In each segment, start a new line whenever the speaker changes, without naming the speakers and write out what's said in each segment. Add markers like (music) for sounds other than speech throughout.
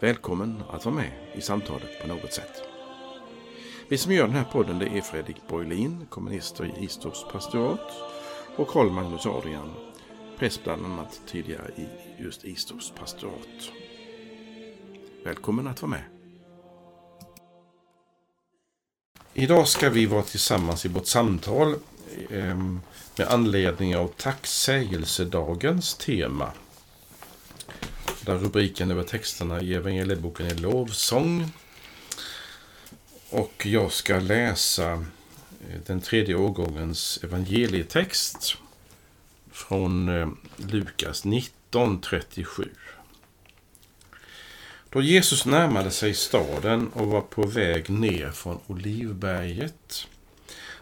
Välkommen att vara med i samtalet på något sätt. Vi som gör den här podden det är Fredrik Borglin, kommunister i Istorps pastorat och Karl Magnus Adrian, präst bland annat tidigare i just Istorps pastorat. Välkommen att vara med. Idag ska vi vara tillsammans i vårt samtal ehm, med anledning av tacksägelsedagens tema. Där rubriken över texterna i evangelieboken är lovsång. Och jag ska läsa eh, den tredje årgångens evangelietext från eh, Lukas 19.37. Då Jesus närmade sig staden och var på väg ner från Olivberget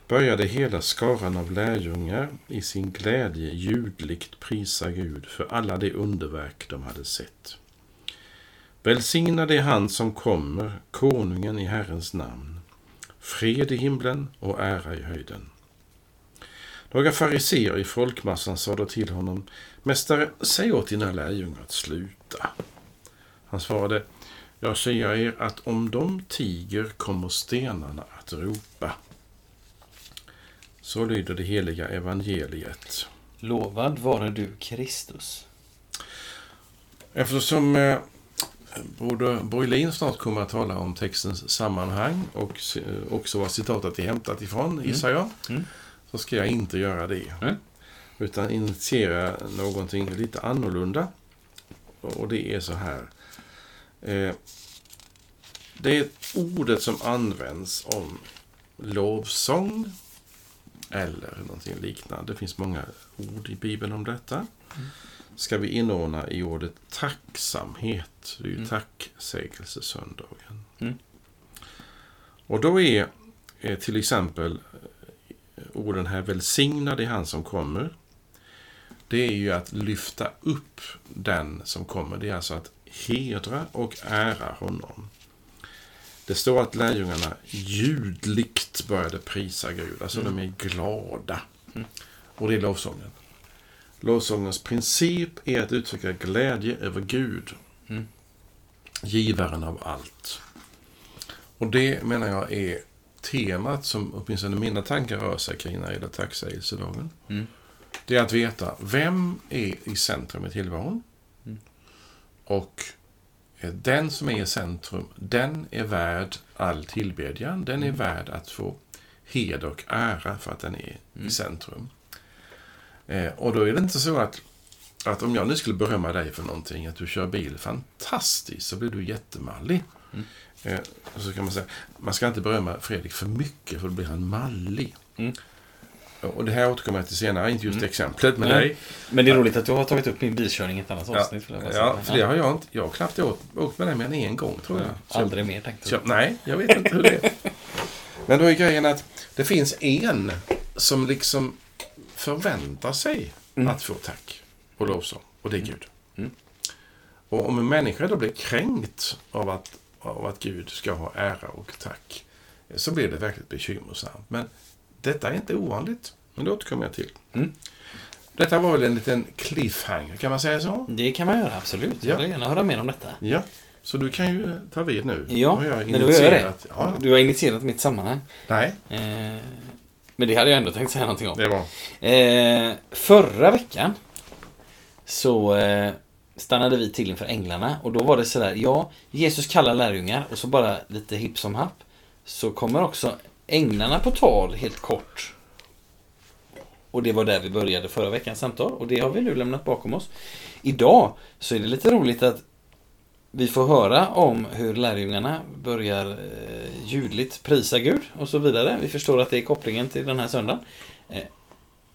började hela skaran av lärjungar i sin glädje ljudligt prisa Gud för alla de underverk de hade sett. Välsignad är han som kommer, konungen i Herrens namn. Fred i himlen och ära i höjden. Några fariseer i folkmassan sa då till honom, Mästare, säg åt dina lärjungar att sluta. Han svarade, Jag säger er att om de tiger kommer stenarna att ropa. Så lyder det heliga evangeliet.
Lovad vare du, Kristus.
Eftersom eh, Broder Borglin snart kommer att tala om textens sammanhang och eh, också vad citatet är hämtat ifrån, gissar jag,
Mm.
så ska jag inte göra det.
Mm.
Utan initiera någonting lite annorlunda. Och det är så här. Eh, det är ordet som används om lovsång eller någonting liknande. Det finns många ord i Bibeln om detta. Ska vi inordna i ordet tacksamhet. Det är ju
Mm.
tacksägelsesöndagen.
Mm.
Och då är eh, till exempel eh, orden här välsignad är han som kommer. Det är ju att lyfta upp den som kommer. Det är alltså att hedra och ära honom. Det står att lärjungarna ljudligt började prisa Gud. Alltså
Mm.
de är glada.
Mm.
Och det är lovsången. Lovsångens princip är att uttrycka glädje över Gud.
Mm.
Givaren av allt. Och det menar jag är temat som åtminstone mina tankar rör sig kring när det gäller tacksägelsedagen.
Mm.
Det är att veta vem är i centrum i tillvaron.
Mm.
Och den som är i centrum, den är värd all tillbedjan. Den är värd att få heder och ära för att den är
Mm.
i centrum. Eh, och då är det inte så att, att om jag nu skulle berömma dig för någonting, att du kör bil fantastiskt, så blir du jättemallig.
Mm.
Eh, så kan man säga, man ska inte berömma Fredrik för mycket, för då blir han mallig.
Mm.
Och det här återkommer jag till senare, inte just
Mm.
exemplet med
Nej.
dig.
Men det är roligt att du har tagit upp min bilkörning i ett annat
Ja,
avsnitt. jag bara säga.
Ja, för det har jag inte. Jag har knappt åkt, åkt med dig mer än en gång, tror jag. Så-
Aldrig mer tänkte jag.
nej, jag vet inte hur det är. (laughs) Men då är grejen att det finns en som liksom förväntar sig
Mm.
att få tack och lovsång. Och det är Gud.
Mm.
Och om en människa då blir kränkt av att, av att Gud ska ha ära och tack så blir det verkligt bekymmersamt. Men detta är inte ovanligt. Men det återkommer jag till.
Mm.
Detta var väl en liten cliffhanger, kan man säga så?
Det kan man göra, absolut.
Ja.
Jag vill gärna höra mer om detta.
Ja. Så du kan ju ta vid nu.
Ja,
har jag
men gör jag det.
initierat- Ja.
Du har initierat mitt sammanhang.
Nej,
Eh, men det hade jag ändå tänkt säga någonting om.
det var...
Eh, förra veckan så eh, stannade vi till inför änglarna och då var det sådär, ja, Jesus kallar lärjungar och så bara lite hipp som happ så kommer också änglarna på tal helt kort. Och det var där vi började förra veckans samtal och det har vi nu lämnat bakom oss. Idag så är det lite roligt att vi får höra om hur lärjungarna börjar eh, ljudligt prisa Gud och så vidare. Vi förstår att det är kopplingen till den här söndagen. Eh,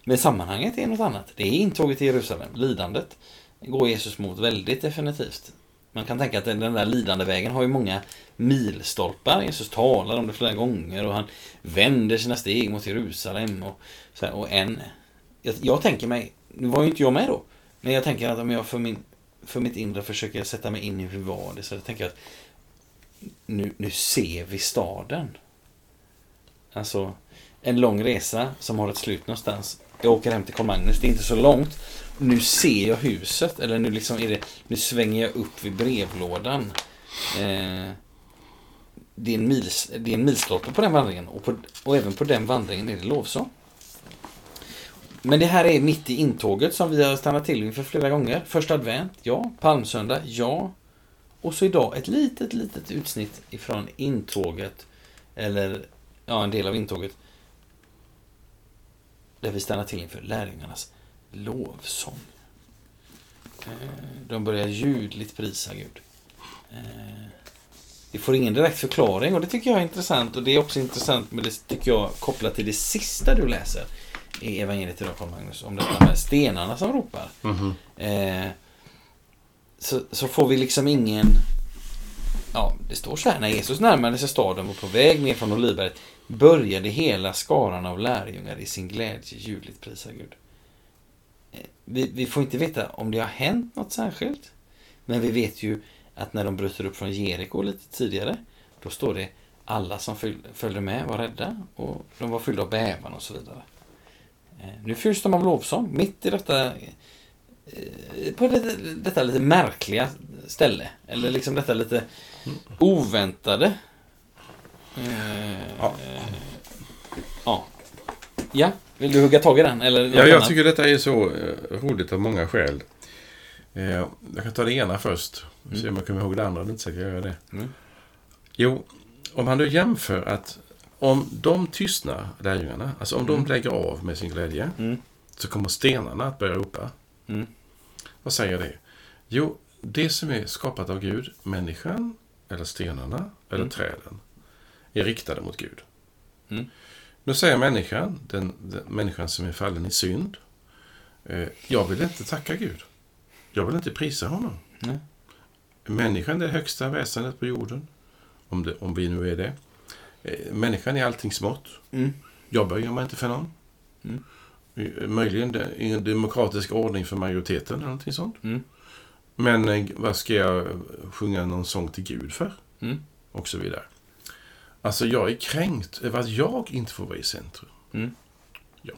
men sammanhanget är något annat. Det är intåget i Jerusalem, lidandet går Jesus mot väldigt definitivt. Man kan tänka att den där lidande vägen har ju många milstolpar. Jesus talar om det flera gånger och han vänder sina steg mot Jerusalem. Och, så här, och en... Jag, jag tänker mig, nu var ju inte jag med då, men jag tänker att om jag för, min, för mitt inre försöker sätta mig in i hur var det, så jag tänker att nu, nu ser vi staden. Alltså, en lång resa som har ett slut någonstans. Jag åker hem till Karl Magnus, det är inte så långt. Nu ser jag huset, eller nu liksom är det, nu svänger jag upp vid brevlådan. Eh, det är en, mils, det är en milstolpe på den vandringen och, på, och även på den vandringen är det lovsång. Men det här är mitt i intåget som vi har stannat till inför flera gånger. Första advent, ja. Palmsöndag, ja. Och så idag ett litet, litet utsnitt ifrån intåget. Eller, ja, en del av intåget. Där vi stannar till inför lärjungarnas lovsång. Eh, De börjar ljudligt prisa Gud. Eh, Det får ingen direkt förklaring och det tycker jag är intressant. Och det är också intressant med det tycker jag kopplat till det sista du läser i evangeliet idag Carl Magnus. Om detta med stenarna som ropar.
Mhm.
Eh, så, så får vi liksom ingen... Ja, det står så här. När Jesus närmade sig staden och på väg ner från Olivberget började hela skaran av lärjungar i sin glädje ljudligt prisa Gud. Vi, vi får inte veta om det har hänt något särskilt. Men vi vet ju att när de bryter upp från Jeriko lite tidigare, då står det alla som föl- följde med var rädda och de var fyllda av bävan och så vidare. Eh, Nu fylls de av lovsång mitt i detta eh, på det, detta lite märkliga ställe. Eller liksom detta lite oväntade. Eh,
Ja.
ja. Ja, vill du hugga tag i den? Eller
Ja, jag
annat?
tycker detta är så eh, roligt av många skäl. Eh, jag kan ta det ena först. Se om jag kommer ihåg det andra. Det är inte säkert jag gör det.
Mm.
Jo, om man då jämför att om de tystnar, lärjungarna, alltså om de lägger av med sin glädje,
Mm.
så kommer stenarna att börja ropa.
Mm.
Vad säger det? Jo, det som är skapat av Gud, människan, eller stenarna, eller
Mm.
träden, är riktade mot Gud. Nu säger människan, den, den människan som är fallen i synd, eh, jag vill inte tacka Gud. Jag vill inte prisa honom.
Nej.
Människan är det högsta väsendet på jorden, om, det, om vi nu är det. Eh, människan är allting smått.
Mm.
Jag böjer mig inte för någon.
Mm.
Eh, Möjligen i en demokratisk ordning för majoriteten eller någonting sånt.
Mm.
Men eh, vad ska jag sjunga någon sång till Gud för?
Mm.
Och så vidare. Alltså jag är kränkt över att jag inte får vara i centrum.
Mm.
Ja.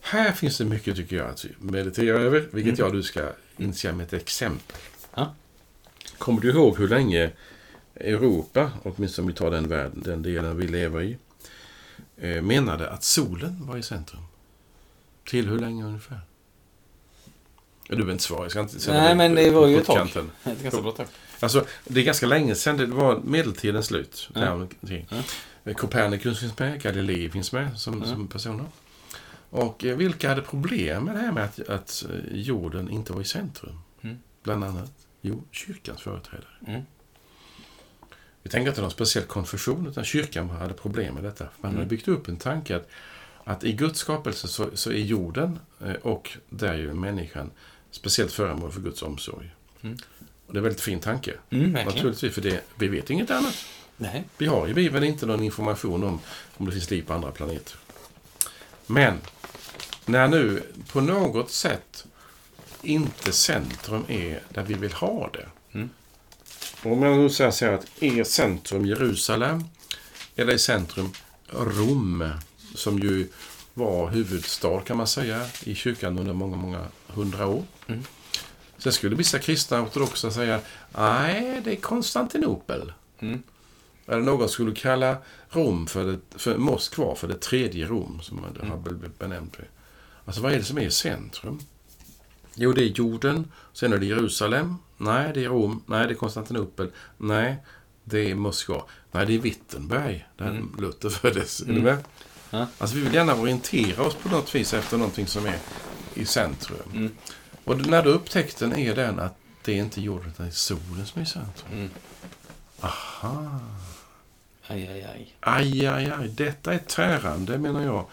Här finns det mycket tycker jag att meditera över, vilket
Mm.
jag du ska initiera med ett exempel.
Ja.
Kommer du ihåg hur länge Europa, åtminstone om vi tar den världen, den delen vi lever i, eh, menade att solen var i centrum? Till hur länge ungefär? Du behöver inte svara, jag ska inte sätta
Nej, men det var ju ett tag. (laughs) Ett ganska bra tack.
Alltså, det är ganska länge sedan. Det var medeltidens slut.
Ja.
Copernicus finns med, Galilei finns med som,
Ja.
som personer. Och eh, vilka hade problem med det här med att, att eh, jorden inte var i centrum?
Mm.
Bland annat, jo, kyrkans företrädare.
Mm.
Vi tänker inte någon speciell konfession, utan kyrkan hade problem med detta. Man
Mm.
hade byggt upp en tanke att, att i Guds skapelse så, så är jorden eh, och där är ju människan speciellt föremål för Guds omsorg.
Mm.
Och det är en väldigt fin tanke.
Mm.
Naturligtvis, för det, vi vet inget annat.
Nej.
Vi har i Bibeln inte någon information om om det finns liv på andra planeter. Men när nu på något sätt inte centrum är där vi vill ha det.
Mm.
Om jag nu säger så här att är centrum Jerusalem eller är centrum Rom som ju var huvudstad kan man säga i kyrkan under många, många hundra år.
Mm.
Sen skulle vissa kristna ortodoxa säga nej, det är Konstantinopel.
Mm.
Eller någon skulle kalla Rom för, det, för Moskva för det tredje Rom, som man
Mm.
har blivit benämnt det. Alltså vad är det som är centrum? Jo, det är jorden. Sen är det Jerusalem. Nej, det är Rom. Nej, det är Konstantinopel. Nej, det är Moskva. Nej, det är Wittenberg, där
Mm.
Luther föddes. Är du
Mm.
med?
Ja.
Alltså vi vill gärna orientera oss på något vis efter någonting som är i centrum.
Mm.
Och när då upptäckten är den att det är inte jorden, utan det är solen som är i centrum.
Mm.
Aha.
Aj, aj, aj.
Aj, aj, aj. Detta är tärande, menar jag,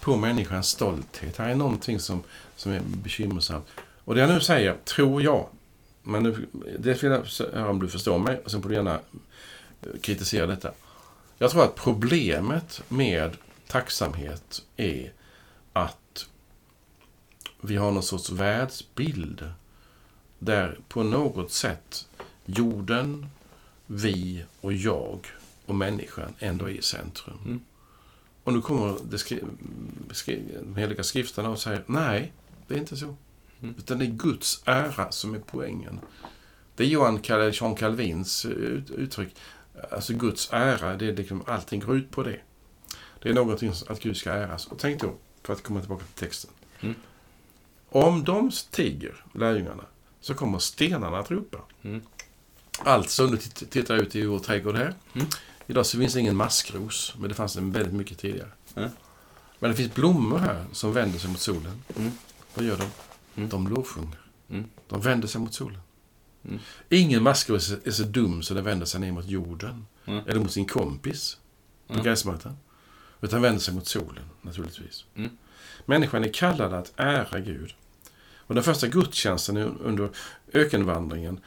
på människans stolthet. Här är någonting som, som är bekymmersamt. Och det jag nu säger, tror jag, Men nu, det vill jag höra om du förstår mig och sen får du gärna eh, kritisera detta. Jag tror att problemet med tacksamhet är att vi har någon sorts världsbild där på något sätt jorden, vi och jag och människan ändå är i centrum.
Mm.
Och nu kommer det skri skri de heliga skrifterna och säger nej, det är inte så.
Mm.
Utan det är Guds ära som är poängen. Det är Johan Jean Calvins eh, ut uttryck. Alltså Guds ära, det är liksom, allting går ut på det. Det är någonting att Gud ska äras. Och tänk då, för att komma tillbaka till texten.
Mm.
Om de tiger, lärjungarna, så kommer stenarna att ropa.
Mm.
Alltså, nu titt- tittar jag ut i vår trädgård här.
Mm.
Idag så finns det ingen maskros, men det fanns det väldigt mycket tidigare.
Mm.
Men det finns blommor här som vänder sig mot solen.
Mm.
Vad gör de?
Mm.
De lovsjunger.
Mm.
De vänder sig mot solen. Ingen maskros är så dum så den vänder sig ner mot jorden. Eller mot sin kompis på gräsmattan. Utan vänder sig mot solen, naturligtvis. Människan är kallad att ära Gud. Och den första gudstjänsten under ökenvandringen,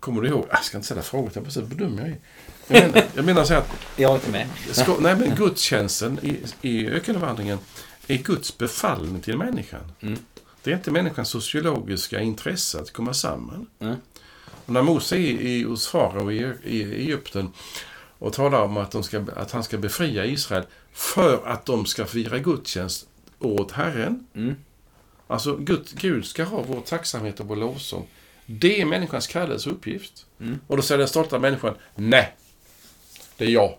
kommer du ihåg? Jag ska inte ställa frågor, jag bara så dum jag är. Jag menar, jag menar så här att (laughs)
Jag är inte med.
Ska, nej, men gudstjänsten i, i ökenvandringen är Guds befallning till människan.
Mm.
Det är inte människans sociologiska intresse att komma samman.
Mm.
Och när Mose är i, hos farao i, i Egypten och talar om att, ska, att han ska befria Israel för att de ska fira gudstjänst åt Herren.
Mm.
Alltså Gud, Gud ska ha vår tacksamhet och vår lovsång. Det är människans kallelse och uppgift.
Mm.
Och då säger den stolta människan, nej, det är jag.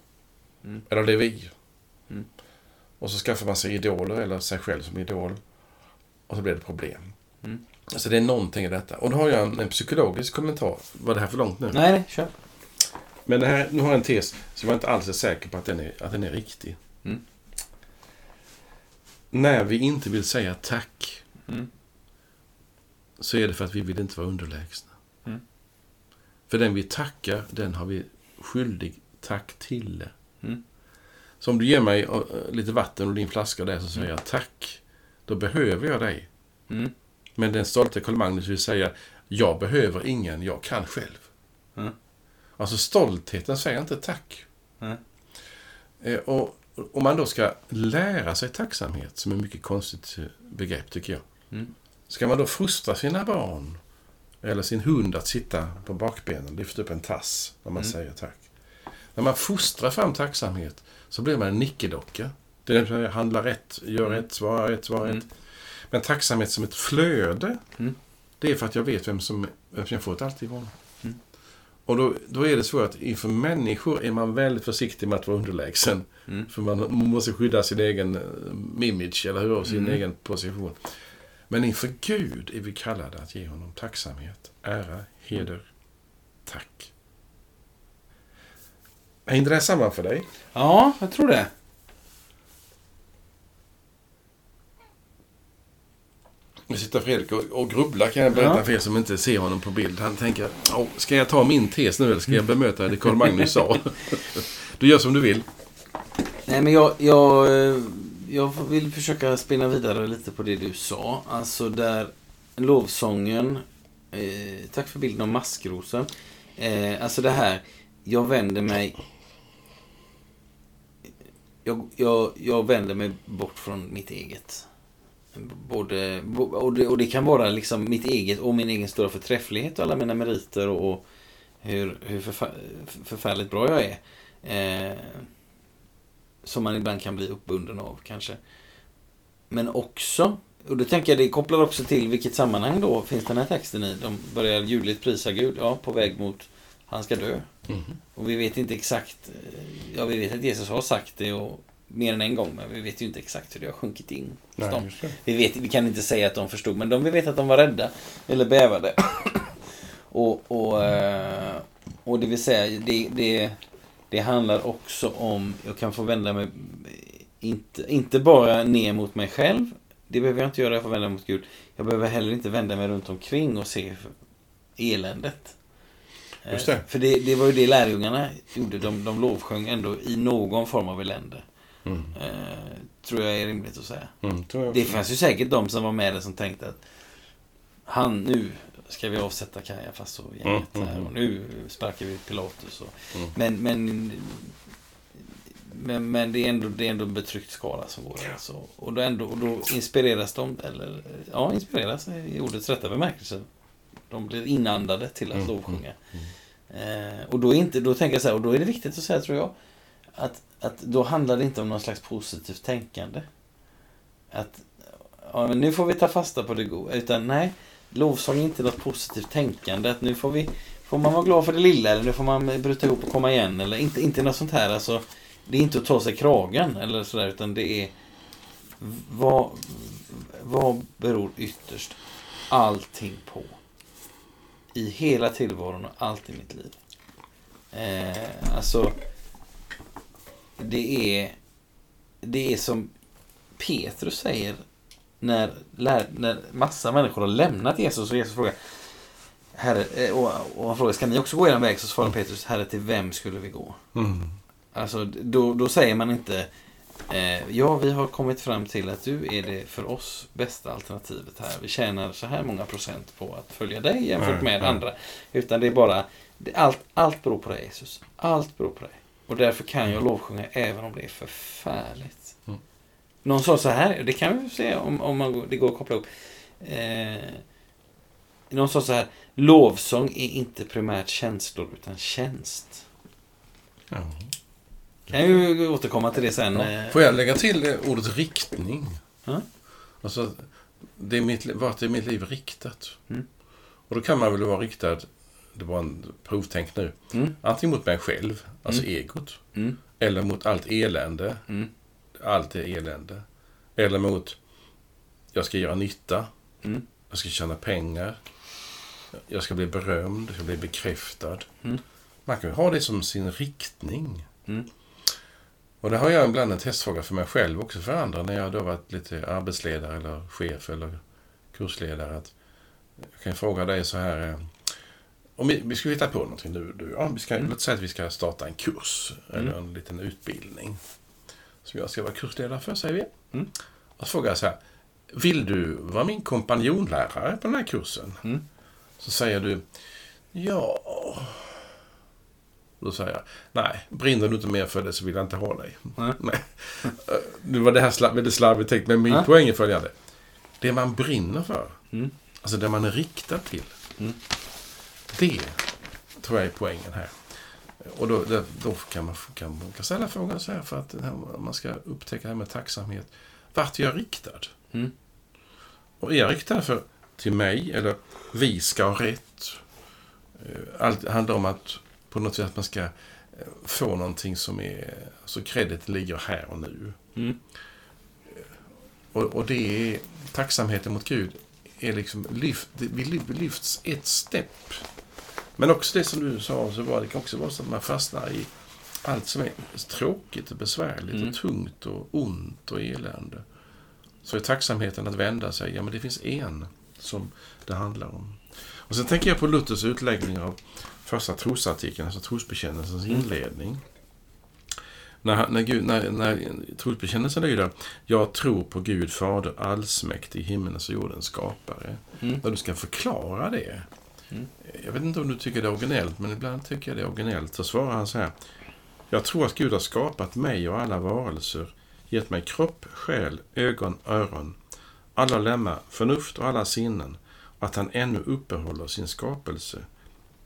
Mm.
Eller det är vi.
Mm.
Och så skaffar man sig idoler eller sig själv som idol. Och så blir det problem.
Mm.
Alltså det är någonting i detta. Och då har jag en, en psykologisk kommentar. Var det här för långt nu?
Nej, nej, kör.
Men det här, nu har jag en tes som jag inte alls är säker på att den är, att den är riktig.
Mm.
När vi inte vill säga tack
Mm.
så är det för att vi vill inte vara underlägsna.
Mm.
För den vi tackar, den har vi skyldig tack till.
Mm.
Så om du ger mig eh, lite vatten och din flaska där så säger jag tack. Då behöver jag dig.
Mm.
Men den stolte Karl Magnus vill säga jag behöver ingen, jag kan själv.
Mm.
Alltså stoltheten säger inte tack.
Mm.
Eh, Och om man då ska lära sig tacksamhet, som är ett mycket konstigt eh, begrepp tycker jag.
Mm.
Ska man då fostra sina barn eller sin hund att sitta på bakbenen, lyfta upp en tass när man
Mm.
säger tack. När man fostrar fram tacksamhet så blir man en nickedocka. Det är den som säger, handla rätt, gör
Mm.
rätt, svara rätt, svara
Mm.
rätt. Men tacksamhet som ett flöde,
Mm.
det är för att jag vet vem som, vem som jag fått allt ifrån.
Mm.
Och då, då är det så att inför människor är man väldigt försiktig med att vara underlägsen.
Mm.
För man, man måste skydda sin egen eh, image, eller hur? Sin
Mm.
egen position. Men inför Gud är vi kallade att ge honom tacksamhet, ära, heder, tack. Hängde det samman för dig?
Ja, jag tror det.
Nu sitter Fredrik och, och grubblar kan jag berätta
Ja.
för er som inte ser honom på bild. Han tänker, "Åh, ska jag ta min tes nu eller ska jag (laughs) bemöta det Carl Magnus sa? (laughs) Du gör som du vill.
Nej, men jag, jag, eh, jag vill försöka spinna vidare lite på det du sa. Alltså där lovsången, eh, tack för bilden av maskrosen. Eh, alltså det här, jag vänder mig jag, jag, jag vänder mig bort från mitt eget. Både, och, det, och det kan vara liksom mitt eget och min egen stora förträfflighet och alla mina meriter och, och hur, hur förfär, förfärligt bra jag är. Eh, som man ibland kan bli uppbunden av kanske. Men också, och då tänker jag det kopplar också till vilket sammanhang då finns den här texten i. De börjar ljudligt prisa Gud, ja, på väg mot han ska dö.
Mhm.
Och vi vet inte exakt, ja vi vet att Jesus har sagt det och mer än en gång, men vi vet ju inte exakt hur det har sjunkit in hos dem. Vi, vet, vi kan inte säga att de förstod, men de, vi vet att de var rädda. Eller bävade. (coughs) och, och, eh, och det vill säga, det, det, det handlar också om, jag kan få vända mig, inte, inte bara ner mot mig själv. Det behöver jag inte göra, jag får vända mig mot Gud. Jag behöver heller inte vända mig runt omkring och se eländet. Eh,
det.
För det, det var ju det lärjungarna gjorde. De, de lovsjöng ändå i någon form av elände.
Mm.
Eh, tror jag är rimligt att säga.
Mm,
Det fanns ju säkert de som var med där som tänkte att han nu, ska vi avsätta Kajafas och gänget
Mm, mm,
här
mm.
och nu sparkar vi Pilatus. Och,
Mm.
men, men, men, men det är ändå, det är ändå en betryckt skara som går där. Så, och, då ändå, och då inspireras de, eller ja, inspireras i ordets rätta bemärkelse. De blir inandade till att
Mm,
lovsjunga. Eh, och då, är inte, då tänker jag så här, och då är det viktigt att säga tror jag, att, att då handlar det inte om någon slags positivt tänkande. Att ja, men nu får vi ta fasta på det goda. Utan nej, lovsång är inte något positivt tänkande. Att nu får vi Får man vara glad för det lilla eller nu får man bryta ihop och komma igen. Eller inte, inte något sånt här. Alltså, det är inte att ta sig kragen eller sådär. Utan det är vad, vad beror ytterst allting på? I hela tillvaron och allt i mitt liv. Eh, alltså, det är, det är som Petrus säger när, när massa människor har lämnat Jesus och Jesus frågar Herre, eh, och, och han frågar, ska ni också gå er väg? Så svarar Petrus, Herre, till vem skulle vi gå?
Mm.
Alltså, då, då säger man inte eh, Ja, vi har kommit fram till att du är det för oss bästa alternativet här. Vi tjänar så här många procent på att följa dig jämfört
Nej,
med
nej.
andra. Utan det är bara det, allt, allt beror på dig Jesus. Allt beror på dig. Och därför kan jag lovsjunga även om det är förfärligt. Någon sa så här, det kan vi se om, om man, går- det går att koppla ihop. Eh, någon sa så här, lovsång är inte primärt känslor utan tjänst.
Ja.
Kan ju återkomma till det sen.
Ja.
eh,
Får jag lägga till det ordet riktning?
Ja.
Alltså, det är mitt, vart är mitt liv riktat?
Mm.
Och då kan man väl vara riktad, det var en provtänk nu,
Mm,
antingen mot mig själv, alltså
Mm.
egot,
mm,
eller mot allt elände,
mm,
allt är elände. Eller mot, jag ska göra nytta,
mm,
jag ska tjäna pengar, jag ska bli berömd, jag ska bli bekräftad.
Mm.
Man kan ju ha det som sin riktning.
Mm.
Och det har jag ibland en testfråga för mig själv också för andra när jag då varit lite arbetsledare eller chef eller kursledare. Att jag kan fråga dig så här. eh, Om vi, vi ska hitta på någonting nu. Du, ja, vi ska,
Mm.
Låt säga att vi ska starta en kurs eller
Mm.
en liten utbildning. Som jag ska vara kursledare för, säger vi.
Mm.
Och så frågar jag så här. Vill du vara min kompanjonlärare på den här kursen?
Mm.
Så säger du. Ja. Då säger jag. Nej, brinner du inte mer för det så vill jag inte ha dig.
Nej. (laughs)
Nej. Nu var det här väldigt slarvigt tänkt, men min
Ja.
poäng är följande. Det man brinner för,
Mm.
alltså det man är riktad till.
Mm.
Det tror jag är poängen här. Och då, då, då kan, man, kan man ställa frågan så här för att här, man ska upptäcka det här med tacksamhet. Vart är jag riktad?
Mm.
Och är jag riktad för, till mig eller vi ska ha rätt? Eh, Allt handlar om att på något sätt att man ska eh, få någonting som är, så kredit ligger här och nu.
Mm.
Och, och det är tacksamheten mot Gud är liksom lyft, vi lyf- lyfts ett stepp. Men också det som du sa, så var det kan också vara så att man fastnar i allt som är tråkigt och besvärligt
Mm.
och tungt och ont och elände. Så är tacksamheten att vända sig, ja men det finns en som det handlar om. Och sen tänker jag på Luthers utläggning av första trosartikeln, alltså trosbekännelsens
Mm.
inledning. När, när, Gud, när, när trosbekännelsen lyder Jag tror på Gud Fader allsmäktig, himmelens och jordens skapare.
Mm.
När du ska förklara det.
Mm.
Jag vet inte om du tycker det är originellt, men ibland tycker jag det är originellt. Så svarar han så här. Jag tror att Gud har skapat mig och alla varelser, gett mig kropp, själ, ögon, öron, alla lemmar, förnuft och alla sinnen, och att han ännu uppehåller sin skapelse.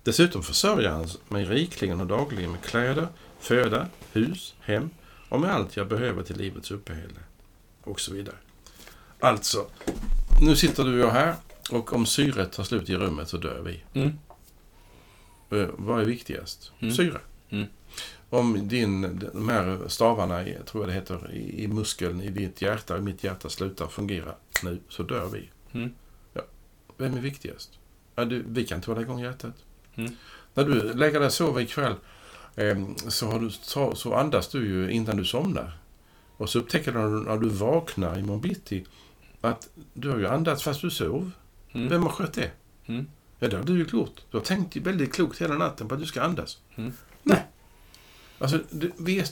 Dessutom försörjer han mig rikligen och dagligen med kläder, föda, hus, hem och med allt jag behöver till livets uppehälle. Och så vidare. Alltså, nu sitter du och jag här och om syret tar slut i rummet så dör vi.
Mm.
Eh, Vad är viktigast?
Mm.
Syre.
Mm.
Om din, de här stavarna, i- tror jag det heter, i, i muskeln i ditt hjärta, i mitt hjärta slutar fungera nu, så dör vi.
Mm.
Vem är viktigast? Ja, du, vi kan inte hålla igång hjärtat.
Mm.
När du lägger dig och sover ikväll eh, så, du, så, så andas du ju innan du somnar. Och så upptäcker du när du, när du vaknar imorgon bitti att du har ju andats fast du sov.
Mm.
Vem har skött det?
Mm.
Ja, det har du ju gjort. Du har tänkt väldigt klokt hela natten på att du ska andas.
Mm.
Nej. Alltså, det, vi är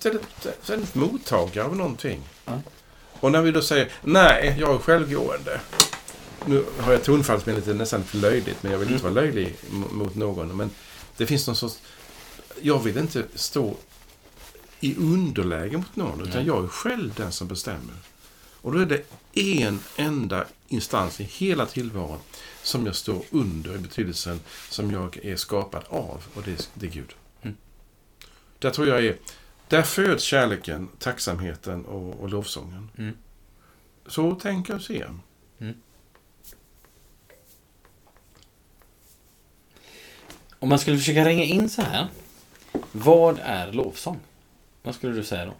ständigt mottagare av någonting. Och när vi då säger nej, jag är självgående. nu har jag tonfall som är lite, nästan lite löjligt, men jag vill inte
Mm.
vara löjlig mot någon. Men det finns någon sorts... Jag vill inte stå i underläge mot någon, utan jag är själv den som bestämmer. Och då är det en enda instans i hela tillvaron som jag står under i betydelsen som jag är skapad av, och det är, det är Gud.
Mm.
Där tror jag är... Där föds kärleken, tacksamheten och, och lovsången.
Mm.
Så tänker jag se.
Om man skulle försöka ringa in så här. Vad är lovsång? Vad skulle du säga då?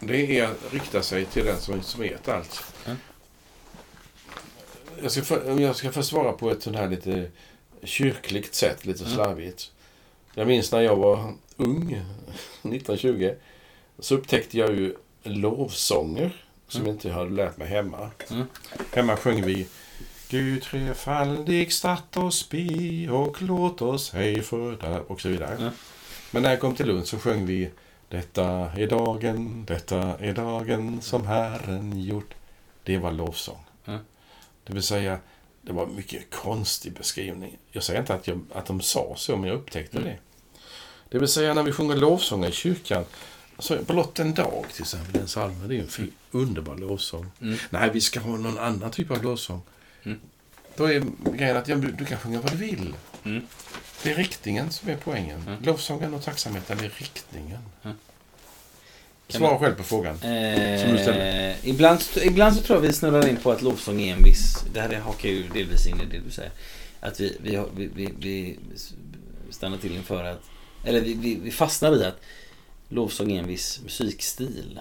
Det är att rikta sig till den som, som vet allt.
Ja.
Jag, ska för, jag ska få svara på ett sånt här lite kyrkligt sätt, lite
Ja.
slarvigt. Jag minns när jag var ung, (laughs) 1920, så upptäckte jag ju lovsånger som
Mm.
inte jag hade lärt mig hemma.
Mm.
Hemma sjöng vi Gud trefaldig statt oss bi och låt oss ej förda och så vidare.
Ja.
Men när jag kom till Lund så sjöng vi Detta är dagen, detta är dagen som Herren gjort. Det var lovsång.
Ja.
Det vill säga, det var en mycket konstig beskrivning. Jag säger inte att, jag, att de sa så, men jag upptäckte
Mm.
det. Det vill säga när vi sjunger lovsånger i kyrkan, så blott en dag till exempel, den psalmen, det är en fin, underbar lovsång.
Mm.
Nej, vi ska ha någon annan typ av lovsång.
Mm.
Då är grejen att ja, du, du kan sjunga vad du vill.
Mm.
Det är riktningen som är poängen.
Mm.
Lovsången och tacksamheten, det är riktningen.
Mm.
Svara själv på frågan.
Eh,
Som du
ibland, ibland så tror jag vi snurrar in på att lovsång är en viss... Det här hakar ju delvis in i det du säger. Att vi, vi, vi, vi, vi stannar till inför att... Eller vi, vi, vi fastnar i att lovsång är en viss musikstil.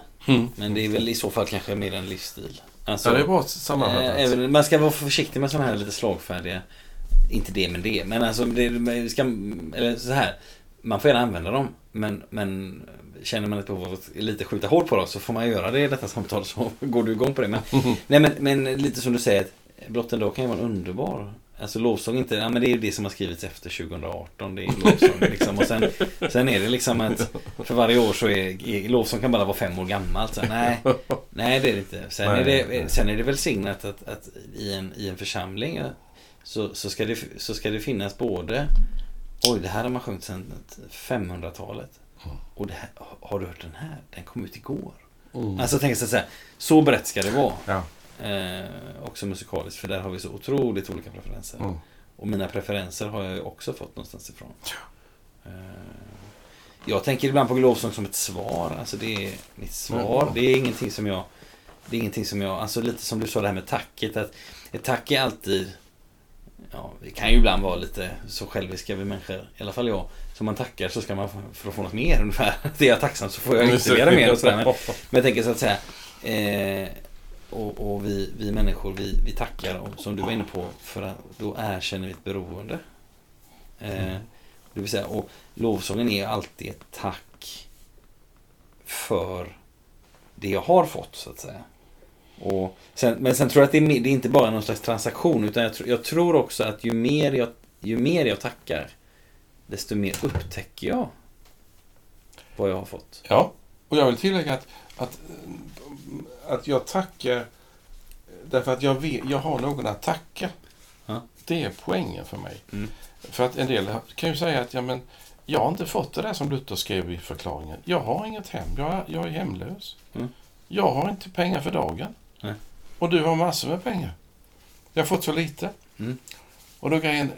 Men det är väl i så fall kanske mer en livsstil. Alltså,
Ja, det är bra sammanfattat.
eh, även, man ska vara försiktig med sådana här lite slagfärdiga... Inte det men det. Men alltså, det, ska, eller så här. Man får gärna använda dem. Men, men känner man ett behov av att lite skjuta hårt på dem så får man göra det i detta samtal så (laughs) går du igång på det. Men, (laughs) nej, men, men lite som du säger, Blott en dag kan ju vara en underbar. Alltså lovsång inte, ja men det är ju det som har skrivits efter 2018. Det är (laughs) lovsång liksom. Och sen, sen är det liksom att för varje år så är, är lovsång kan bara vara fem år gammalt. Så, nej, nej det är det inte. Sen,
Nej,
är, det, sen är det välsignat att, att i, en, i en församling så, så, ska det, så ska det finnas både Oj, det här har man sjungit sedan 500-talet. Och det här, har du hört den här? Den kom ut igår.
Mm.
Alltså tänk så här, så brett ska det vara.
ja.
Eh, också musikaliskt, för där har vi så otroligt olika preferenser.
Mm.
Och mina preferenser har jag också fått någonstans ifrån. Eh, jag tänker ibland på lovsång som ett svar. Alltså det är mitt svar.
Mm.
Det är ingenting som jag... Det är ingenting som jag... Alltså lite som du sa det här med tacket. Att ett tack är alltid... Ja, vi kan ju ibland vara lite så själviska vi människor. I alla fall jag. Så man tackar så ska man för att få något mer ungefär. (laughs) Det är jag tacksam så får jag ytterligare mer. Och sådär. Men, (laughs) men jag tänker så att säga. Eh, och och vi, vi människor, vi, vi tackar, och, som du var inne på, för att då erkänner vi ett beroende. Eh, det vill säga, och lovsången är alltid ett tack för det jag har fått, så att säga. Och sen, men sen tror jag att det är, det är inte bara någon slags transaktion, utan jag, tr- jag tror också att ju mer, jag, ju mer jag tackar, desto mer upptäcker jag vad jag har fått.
Ja, och jag vill tillägga att, att, att jag tackar därför att jag, vet, jag har någon att tacka.
Ja.
Det är poängen för mig.
Mm.
För att en del kan ju säga att ja, men, jag har inte fått det där som Luther skrev i förklaringen. Jag har inget hem, jag är, jag är hemlös.
Mm.
Jag har inte pengar för dagen.
Nej.
Och du har massor med pengar. Jag har fått så lite.
Mm.
Och då grejen,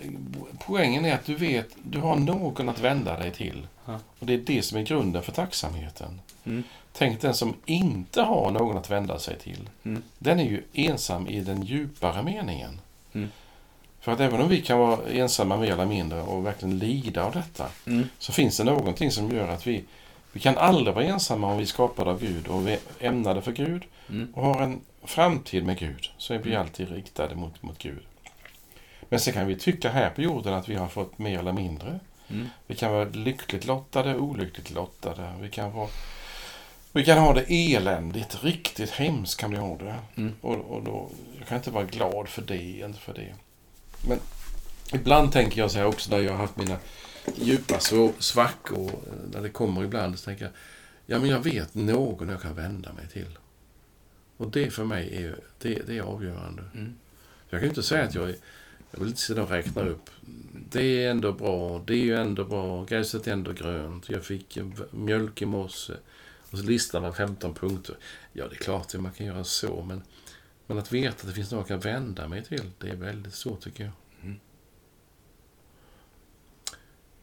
poängen är att du vet, du har någon att vända dig till.
Ja.
Och det är det som är grunden för tacksamheten.
Mm.
Tänk den som inte har någon att vända sig till.
Mm.
Den är ju ensam i den djupare meningen.
Mm.
För att även om vi kan vara ensamma mer eller mindre och verkligen lida av detta
Mm.
så finns det någonting som gör att vi, vi kan aldrig vara ensamma om vi är skapade av Gud och vi är ämnade för Gud
Mm.
och har en framtid med Gud. Så är vi
Mm.
alltid riktade mot, mot Gud. Men sen kan vi tycka här på jorden att vi har fått mer eller mindre.
Mm.
Vi kan vara lyckligt lottade, olyckligt lottade. Vi kan, vara, vi kan ha det eländigt, riktigt hemskt kan vi ha det.
Mm.
Och, och då, jag kan inte vara glad för det, inte för det. Men ibland tänker jag så här också när jag har haft mina djupa så- svackor, eh, när det kommer ibland, så tänker jag, ja men jag vet någon jag kan vända mig till. Och det för mig är, det, det är avgörande.
Mm.
Jag kan ju inte säga att jag är, jag vill inte sitta och räkna upp. Det är ändå bra, det är ju ändå bra, gräset är ändå grönt, jag fick mjölk i morse. Och så listar man 15 punkter. Ja, det är klart att man kan göra så, men, men att veta att det finns något jag kan vända mig till, det är väldigt svårt tycker jag.
Mm.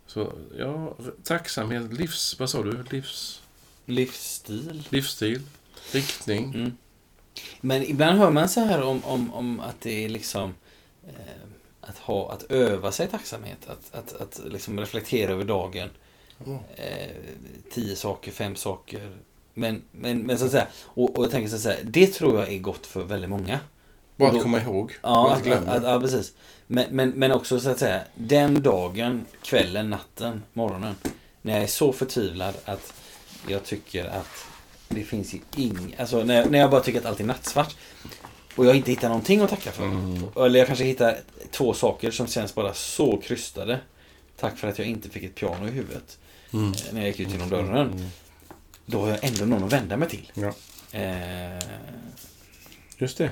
Så, ja, tacksamhet, livs... Vad sa du? Livs,
Livsstil.
livsstil, riktning.
Mm. Men ibland hör man så här om, om, om att det är liksom eh, att, ha, att öva sig tacksamhet. Att, att, att liksom reflektera över dagen. Eh, tio saker, fem saker. Men, men, men så att säga, och, och jag tänker så här, det tror jag är gott för väldigt många.
Bara att komma ihåg.
Ja, att, att, att, ja precis. Men, men, men också så att säga, den dagen, kvällen, natten, morgonen. När jag är så förtvivlad att jag tycker att det finns ju ing... Alltså när, när jag bara tycker att allt är nattsvart. Och jag inte hittar någonting att tacka för.
Mm.
Eller jag kanske hittar två saker som känns bara så krystade. Tack för att jag inte fick ett piano i huvudet.
Mm.
eh, När jag gick ut genom dörren. Då har jag ändå någon att vända mig till.
Ja,
Eh,
just det.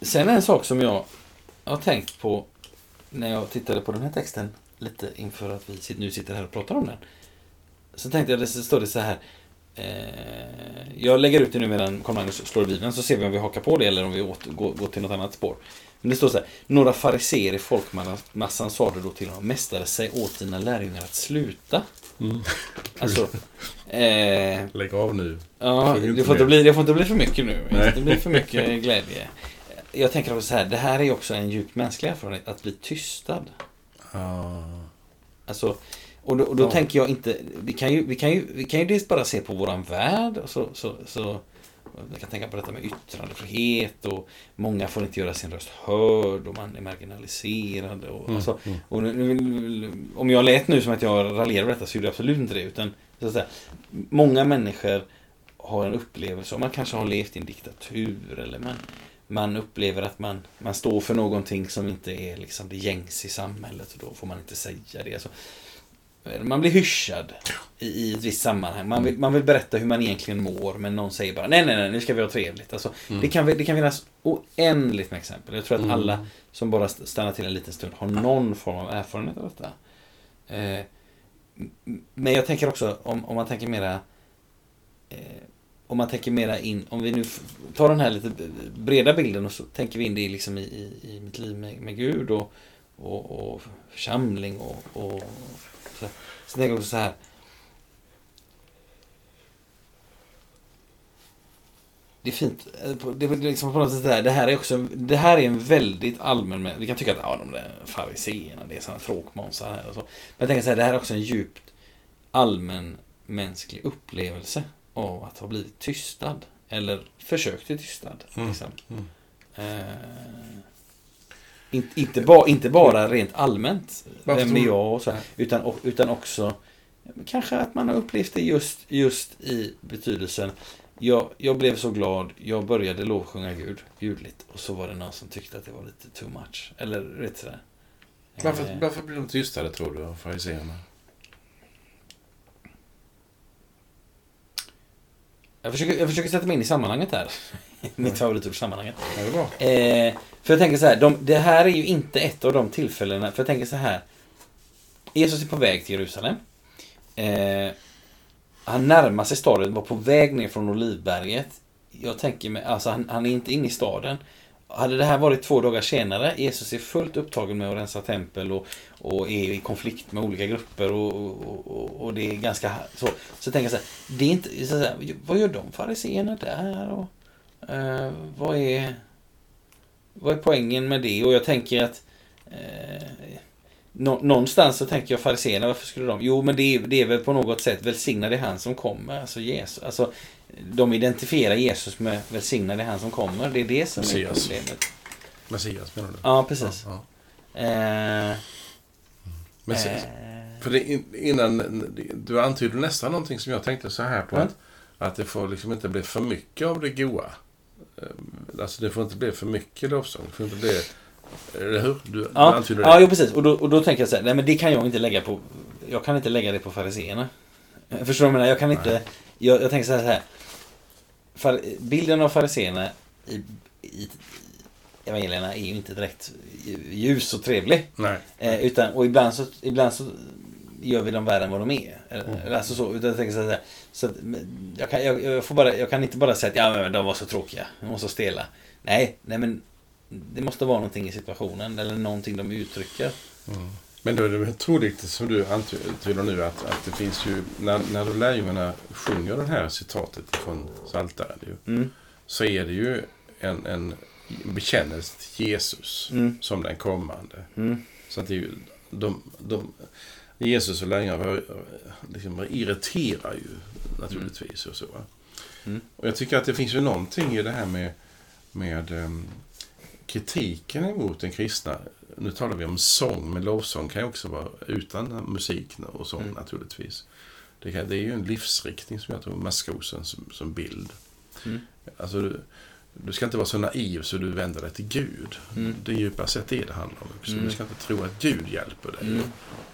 Sen en sak som jag har tänkt på när jag tittade på den här texten lite inför att vi nu sitter här och pratar om den. Så tänkte jag, det står det så här. Eh, jag lägger ut det nu medan Carl-Magnus slår i Bibeln så ser vi om vi hakar på det eller om vi åter, går, går till något annat spår. Men det står så här. Några fariseer i folkmassan sade då till honom. Mästare, säg åt dina lärjungar att sluta.
Mm.
Alltså. Eh,
Lägg av nu.
Ja, det får, inte bli, det får inte bli för mycket nu. Det
Nej.
inte bli för mycket glädje. Jag tänker också så här, det här är också en djupt mänsklig erfarenhet, att bli tystad.
Ah.
Alltså, och då, och då
Ja.
tänker jag inte, vi kan ju, vi kan ju, vi kan ju dels bara se på våran värld, och så, så, så jag kan tänka på detta med yttrandefrihet och många får inte göra sin röst hörd och man är marginaliserad. Och,
Mm,
alltså,
mm.
och nu, om jag lät nu som att jag raljerar över detta så gjorde jag absolut inte det. Utan, så säga, många människor har en upplevelse, och man kanske har levt i en diktatur eller man, man upplever att man, man står för någonting som inte är liksom det gängs i samhället och då får man inte säga det. Alltså, man blir hyschad i, i ett visst sammanhang. Man vill, man vill berätta hur man egentligen mår men någon säger bara nej, nej, nej, nu ska vi ha trevligt. Alltså,
Mm.
det, kan, det kan finnas oändligt med exempel. Jag tror att
Mm.
alla som bara st- stannar till en liten stund har någon form av erfarenhet av detta. Eh, men jag tänker också, om, om man tänker mera eh, om man tänker mera in, om vi nu tar den här lite breda bilden och så tänker vi in det liksom i, i, i mitt liv med, med Gud och, och, och församling och, och så, så tänker jag också så här. Det är fint. eh, Det är liksom på något sätt där. Det här är också det här är en väldigt allmän... Vi kan tycka att ja, de där fariséerna, det är sådana tråkmånsar här och så. Men jag tänker så här, det här är också en djupt allmän mänsklig upplevelse av att ha blivit tystad. Eller försökt till tystad.
Mm.
Liksom.
Mm.
Eh, in, inte, ba, inte bara rent allmänt,
Varför
vem är jag och så, utan, och, utan också kanske att man har upplevt det just, just i betydelsen jag, jag blev så glad, jag började lovsjunga Gud ljudligt och så var det någon som tyckte att det var lite too much. Eller rätt sådär.
Varför,
Eh,
varför blir de tystare tror du, av fariséerna?
jag, försöker, jag försöker sätta mig in i sammanhanget här. (laughs) Mitt favoritord sammanhanget.
Ja, det är bra.
Eh, för jag tänker så här, de, det här är ju inte ett av de tillfällena, för jag tänker så här. Jesus är på väg till Jerusalem. Eh, han närmar sig staden, var på väg ner från Olivberget. Jag tänker mig, alltså han, han är inte inne i staden. Hade det här varit två dagar senare, Jesus är fullt upptagen med att rensa tempel och, och är i konflikt med olika grupper och, och, och, och det är ganska så. Så tänker jag så här, det är inte, så här, vad gör de fariséerna där? Och, eh, vad är vad är poängen med det? Och jag tänker att eh, nå, någonstans så tänker jag fariséerna, varför skulle de? Jo, men det är, det är väl på något sätt välsignad är han som kommer. Alltså Jesus. Alltså, de identifierar Jesus med välsignad är han som kommer. Det är det som är
Messias.
problemet.
Messias menar du?
Ja, precis.
Ja, ja.
Eh,
Messias.
eh,
För det, in- innan, du antyder nästan någonting som jag tänkte så här på.
Ja.
Att, att det får liksom inte bli för mycket av det goa. Eh, Alltså det får inte bli för mycket lovsång. Det får inte bli... Eller hur? Du,
Ja,
antyder
ja
det.
jo, precis. Och då, och då tänker jag så här, nej men det kan jag inte lägga på, jag kan inte lägga det på fariséerna. Förstår du vad jag menar? Jag kan inte, jag, jag tänker så här, så här. far, bilden av fariséerna i, i evangelierna är ju inte direkt ljus och trevlig.
Nej.
Eh, utan, och ibland så, ibland så gör vi dem värre än vad de är. Mm. Alltså så, utan jag tänker så här, så att, jag, kan, jag, jag, får bara, jag kan inte bara säga att ja, men de var så tråkiga, de var så stela. Nej, nej men det måste vara någonting i situationen eller någonting de uttrycker.
Mm. Men då är det troligt, som du antyder nu, att, att det finns ju, när, när lärjungarna sjunger det här citatet från Psaltaren, mm. så är det ju en, en bekännelse till Jesus mm. som den kommande. Mm. Så att det är ju, de, de, Jesus och lärjungarna liksom irriterar ju naturligtvis. Och så. Mm. Och jag tycker att det finns ju någonting i det här med, med um, kritiken emot den kristna. Nu talar vi om sång, men lovsång kan ju också vara utan musik och sång mm. naturligtvis. Det, kan, det, är ju en livsriktning som jag tror maskosen som, som bild. Mm. Alltså, du ska inte vara så naiv så du vänder dig till Gud. Mm. Det är djupast sett det handlar om. Så mm. Du ska inte tro att Gud hjälper dig. Mm.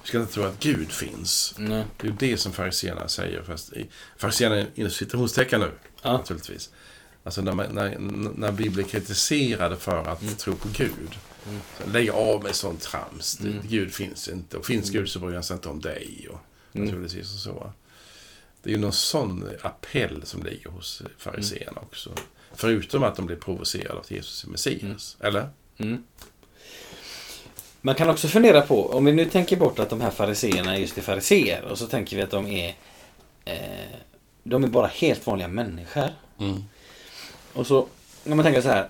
Du ska inte tro att Gud finns. Mm. Det är ju det som fariséerna säger. Fariséerna inom citationstecken nu, ja. naturligtvis. Alltså när, man, när, när vi blir kritiserade för att mm. tro på Gud. Mm. Lägg av med sånt trams. Mm. Gud finns inte. Och finns Gud så bryr han sig inte om dig. Och, naturligtvis och så. Det är ju någon sån appell som ligger hos fariséerna också. Förutom att de blir provocerade av att Jesus är Messias. Mm. Eller? Mm.
Man kan också fundera på, om vi nu tänker bort att de här fariseerna just är fariseer och så tänker vi att de är eh, De är bara helt vanliga människor. Mm. Och så, om man tänker så här.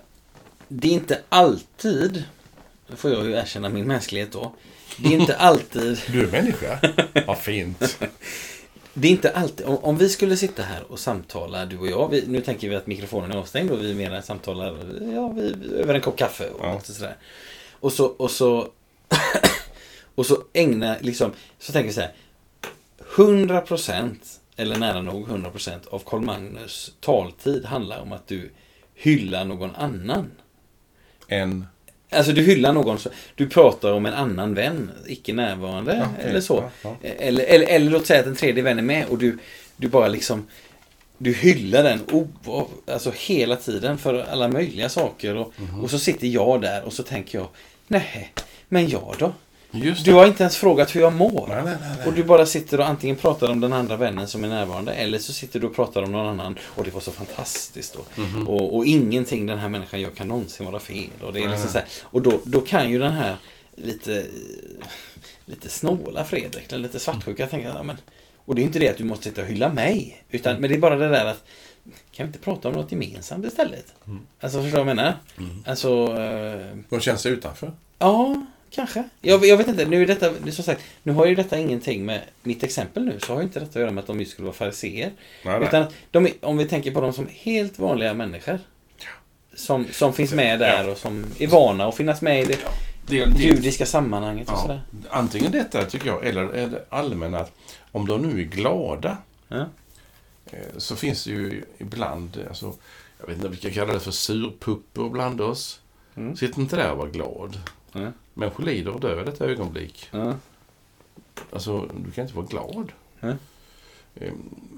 Det är inte alltid, då får jag ju erkänna min mänsklighet då. Det är inte (laughs) alltid...
du är människa? Vad fint. (laughs)
Det är inte alltid, om, om, vi skulle sitta här och samtala, du och jag. Vi, nu tänker vi att mikrofonen är avstängd och vi menar samtalar ja, vi, över en kopp kaffe och ja. sådär. Och så, och så, (coughs) och så ägna, liksom, så tänker vi så här. 100% eller nära nog 100% av Karl Magnus taltid handlar om att du hyllar någon annan.
En
Alltså du hyllar någon, du pratar om en annan vän, icke närvarande ja, eller så. Ja, ja. Eller, eller, eller låt säga att en tredje vän är med och du, du bara liksom du hyllar den oh, alltså hela tiden för alla möjliga saker. Och, mm -hmm. och så sitter jag där och så tänker jag, nej, men jag då? Du har inte ens frågat hur jag mår. Nej, nej, nej, och du bara sitter och antingen pratar om den andra vännen som är närvarande eller så sitter du och pratar om någon annan och det var så fantastiskt. Och, mm -hmm. och, och, ingenting den här människan gör kan någonsin vara fel. Och, det är liksom så här, och då, då kan ju den här lite, lite snåla Fredrik, eller lite svartsjuka mm. tänka, ja, men, och det är inte det att du måste sitta och hylla mig. Utan, mm. Men det är bara det där att kan vi inte prata om något gemensamt istället? Mm. Alltså förstår du vad jag menar? Mm. Alltså...
Eh... De känns sig utanför?
Ja, Kanske. Jag, jag vet inte. Nu är detta, som sagt, nu har ju detta ingenting med mitt exempel nu, så har ju inte detta att göra med att de skulle vara fariséer. Utan de, om vi tänker på dem som helt vanliga människor. Som, som finns med där och som är vana att finnas med i det, det, det judiska sammanhanget. Och ja. sådär.
Antingen detta, tycker jag, eller är det allmänna att om de nu är glada ja. Eh, så finns det ju ibland, alltså, jag vet inte, vi kan kalla det för surpuppor bland oss. Mm. Sitt inte där och var glad. Mm. Människor lider och dör ett ögonblick. Mm. Alltså, du kan inte vara glad. Mm.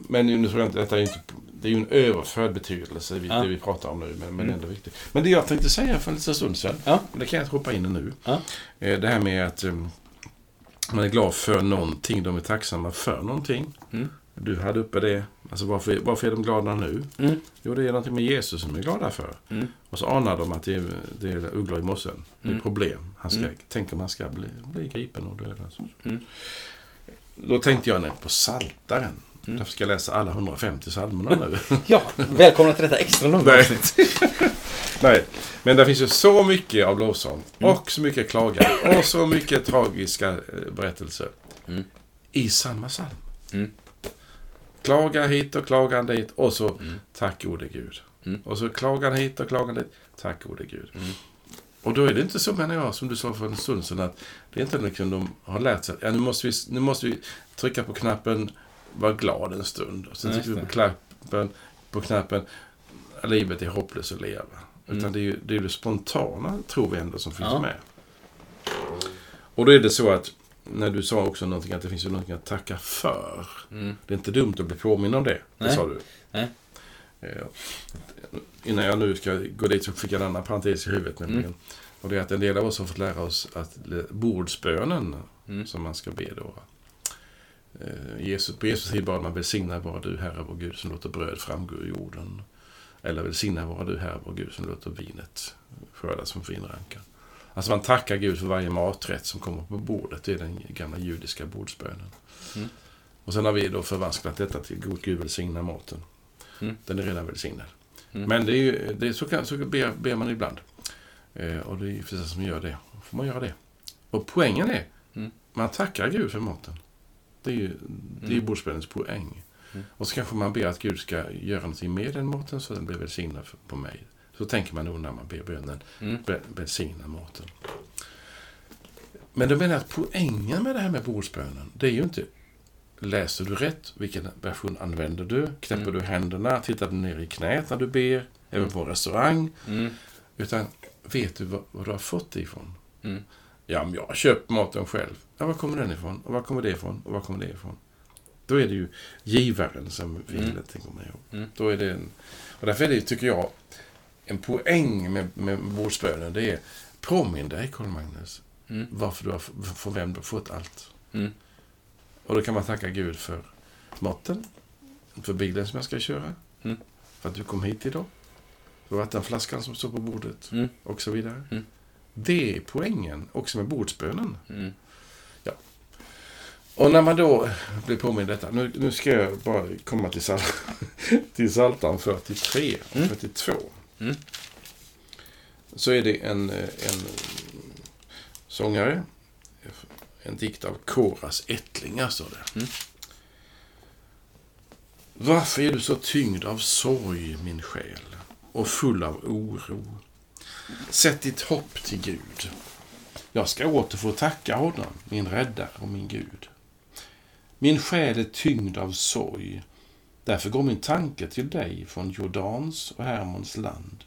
Men nu tror jag inte, detta är inte, det är ju en överförd betydelse, ja. det vi pratar om nu, men, men mm. ändå viktigt. Men det jag tänkte säga för en liten stund sedan, ja. det kan jag hoppa in i nu. Ja. Det här med att um, man är glad för någonting, de är tacksamma för någonting. Mm. Du hade uppe det. Alltså varför, varför är de glada nu? Mm. Jo, det är någonting med Jesus som de är glada för. Mm. Och så anar de att det är, det är ugglor i mossen. Det är mm. problem. Han ska, mm. tänker man ska bli, bli gripen och dödad. Mm. Då tänkte jag på Saltaren. Mm. Därför ska jag läsa alla 150 psalmerna nu. (laughs)
ja, välkomna till detta extra långa
avsnitt. (laughs) Nej, men det finns ju så mycket av lovsång. Mm. Och så mycket klagan. Och så mycket tragiska eh, berättelser. Mm. I samma psalm. Klagar hit och klagar dit och så mm. tack gode Gud. Mm. Och så klagar hit och klagar dit. Tack gode Gud. Mm. Och då är det inte så menar jag, som du sa för en stund sedan, att det är inte liksom de har lärt sig. Ja, nu måste vi, nu måste vi trycka på knappen var glad en stund. Och sen trycker vi på knappen, på knappen livet är hopplöst att leva. Mm. Utan det är ju det, är det spontana, tror vi ändå, som finns ja. med. Och då är det så att när du sa också någonting att det finns ju någonting att tacka för. Mm. Det är inte dumt att bli påminn om det. Nej. Det sa du. Nej. Eh, innan jag nu ska gå dit så fick jag en annan parentes i huvudet nämligen.
Mm.
Och det är att en del av oss har fått lära oss att bordsbönen
Mm.
som man ska be då. Eh, Jesus, på Jesus tid bad man välsigna vara du Herre vår Gud som låter bröd framgå ur jorden. Eller välsigna vara du Herre vår Gud som låter vinet skördas som finrankar. Alltså man tackar Gud för varje maträtt som kommer på bordet. Det är den gamla judiska bordsbönen.
Mm.
Och sen har vi då förvanskat detta till God Gud välsigna maten.
Mm.
Den är redan välsignad.
Mm.
Men det är ju, det är, så, kan, så ber, ber man ibland. Eh, och det är vissa som gör det. Då får man göra det. Och poängen är,
Mm.
man tackar Gud för maten. Det är ju det är
Mm.
bordsbönens poäng.
Mm.
Och så kanske man ber att Gud ska göra någonting med den maten så den blir välsignad för- på mig. Så tänker man nog när man ber bönen,
Mm.
Be- välsigna maten. Men då menar jag att poängen med det här med bordsbönen, det är ju inte Läser du rätt? Vilken version använder du? Knäpper
Mm.
du händerna? Tittar du ner i knät när du ber? Även på restaurang?
Mm.
Utan vet du vad, vad du har fått det ifrån?
Mm.
Ja, men jag har köpt maten själv. Ja, var kommer den ifrån? Och var kommer det ifrån? Och var kommer det ifrån? Då är det ju givaren som vill
Mm.
det kommer ihåg.
Mm.
Då är det en, och därför är det, tycker jag, en poäng med, med bordsbönen. Det är påminn dig, Carl Magnus,
Mm.
varför du har, för vem du har fått allt.
Mm.
Och då kan man tacka Gud för maten, för bilen som jag ska köra,
Mm.
för att du kom hit idag, för vattenflaskan som står på bordet
Mm.
och så vidare.
Mm.
Det är poängen också med bordsbönen.
Mm.
Och när man då blir påmind detta, nu, nu ska jag bara komma till, sal (laughs) till Psaltaren 43 och
Mm.
42.
Mm.
Så är det en, eh, en sångare, en dikt av Koras ättlingar, står det.
Mm.
Varför är du så tyngd av sorg, min själ, och full av oro? Sätt ditt hopp till Gud. Jag ska åter få tacka honom, min räddare och min Gud. Min själ är tyngd av sorg. Därför går min tanke till dig från Jordans och Hermons land,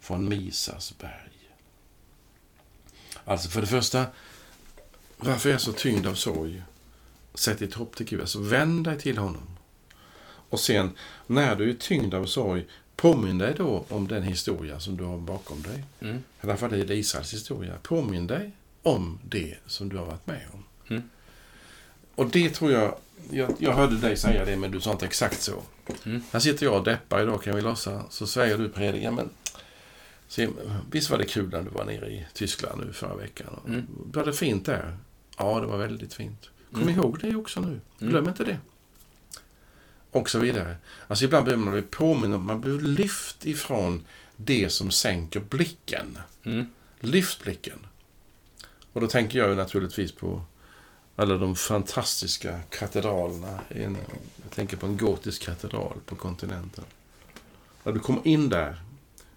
från Misas berg. Alltså för det första, varför är jag så tyngd av sorg? Sätt ditt hopp till Gud, alltså vänd dig till honom. Och sen, när du är tyngd av sorg, påminn dig då om den historia som du har bakom dig.
Mm.
I alla fall är det Israels historia. Påminn dig om det som du har varit med om.
Mm.
Och det tror jag, jag, jag hörde dig säga det, men du sa inte exakt så.
Mm.
Här sitter jag och deppar idag kan vi låtsas. Så säger du predikan, men se, visst var det kul när du var nere i Tyskland nu förra veckan?
Mm.
Var det fint där? Ja, det var väldigt fint. Kom
Mm.
ihåg det också nu.
Mm.
Glöm inte det. Och så vidare. Alltså ibland behöver man bli påminn om, man blir lyft ifrån det som sänker blicken.
Mm.
Lyft blicken. Och då tänker jag ju naturligtvis på alla de fantastiska katedralerna. En, jag tänker på en gotisk katedral på kontinenten. När du kommer in där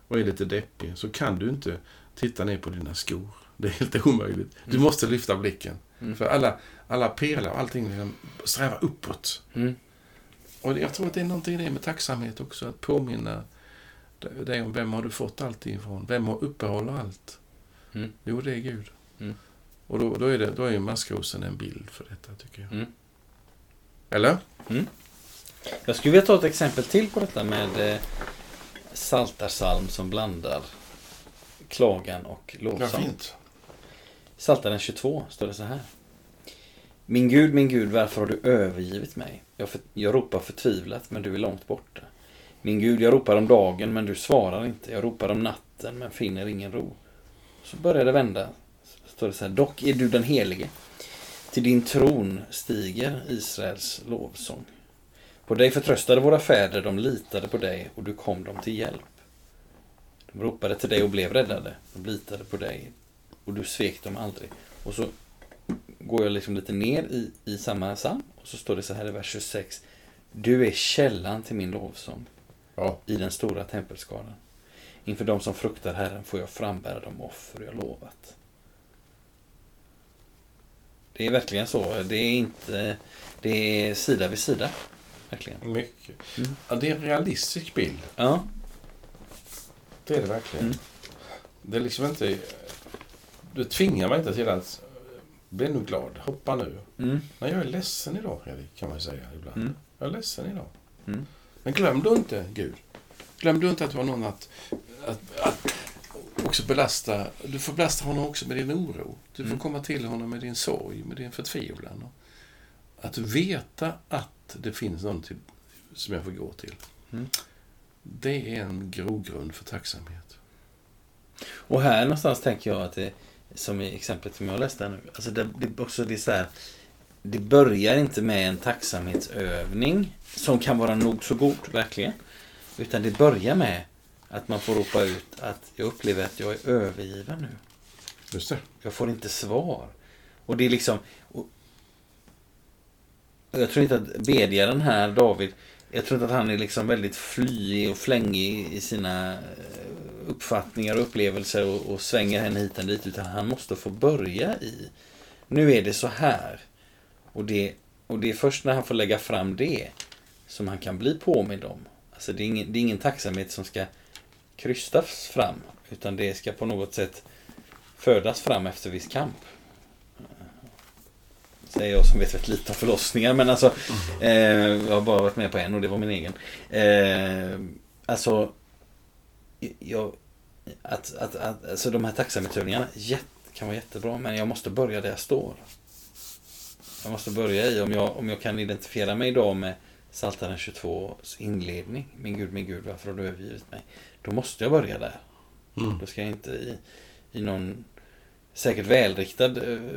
och är lite deppig så kan du inte titta ner på dina skor. Det är helt omöjligt. Du
Mm.
måste lyfta blicken.
Mm.
För alla, alla pelare och allting liksom strävar uppåt.
Mm.
Och jag tror att det är någonting i det med tacksamhet också. Att påminna dig om vem har du fått allt ifrån? Vem har uppehåller allt?
Mm.
Jo, det är Gud.
Mm.
Och då, då är, det, då är maskrosen en bild för detta, tycker jag.
Mm.
Eller?
Jag skulle vilja ta ett exempel till på detta med eh, Saltarsalm som blandar klagan och
Ja,
lovsång.
fint.
Psaltaren 22 står det så här. Min Gud, min Gud, varför har du övergivit mig? Jag, för, jag ropar förtvivlat, men du är långt borta. Min Gud, jag ropar om dagen, men du svarar inte. Jag ropar om natten, men finner ingen ro. Så börjar det vända. Står det så här. Dock är du den helige. Till din tron stiger Israels lovsång. På dig förtröstade våra fäder, de litade på dig och du kom dem till hjälp. De ropade till dig och blev räddade. De litade på dig och du svek dem aldrig. Och så går jag liksom lite ner i, i samma psalm och så står det så här i vers 26. Du är källan till min lovsång
Ja.
i den stora tempelskalan. Inför de som fruktar Herren får jag frambära de offer jag lovat. Det är verkligen så. Det är inte... Det är sida vid sida. Verkligen.
Mycket.
Mm.
Ja, det är en realistisk bild.
Ja.
Det är det verkligen.
Mm.
Det är liksom inte... Du tvingar mig inte till att bli nu glad, hoppa nu.
Mm.
Nej, jag är ledsen idag, Fredrik, kan man ju säga ibland.
Mm.
Jag är ledsen idag.
Mm.
Men glöm då inte Gud. Glöm du inte att du har någon att, att, att också belasta. Du får belasta honom också med din oro. Du får
Mm.
komma till honom med din sorg, med din förtvivlan. Att veta att det finns någon till, som jag får gå till.
Mm.
Det är en grogrund för tacksamhet.
Och här någonstans tänker jag att det, som i exemplet som jag läste nu, alltså det, det, också det, så här, det börjar inte med en tacksamhetsövning som kan vara nog så god, verkligen. Utan det börjar med att man får ropa ut att jag upplever att jag är övergiven nu.
Just det.
Jag får inte svar. Och det är liksom... Och, jag tror inte att bedjaren här, David, jag tror inte att han är liksom väldigt flyig och flängig i sina eh, uppfattningar och upplevelser och, och svänger henne hit och dit. Utan han måste få börja i, nu är det så här. Och det, och det är först när han får lägga fram det som han kan bli påmind om. Alltså det är ingen, det är ingen tacksamhet som ska krystas fram. Utan det ska på något sätt födas fram efter viss kamp. Säger jag som vet väldigt lite om förlossningar. Men alltså, eh, jag har bara varit med på en och det var min egen. Eh, alltså, jag, att, att, att, alltså de här tacksamhetsövningarna kan vara jättebra. Men jag måste börja där jag står. Jag måste börja i, om jag, om jag kan identifiera mig idag med Psaltaren 22 inledning. Min Gud, min Gud, varför har du övergivit mig? Då måste jag börja där.
Mm.
Då ska jag inte i, i någon säkert välriktad uh,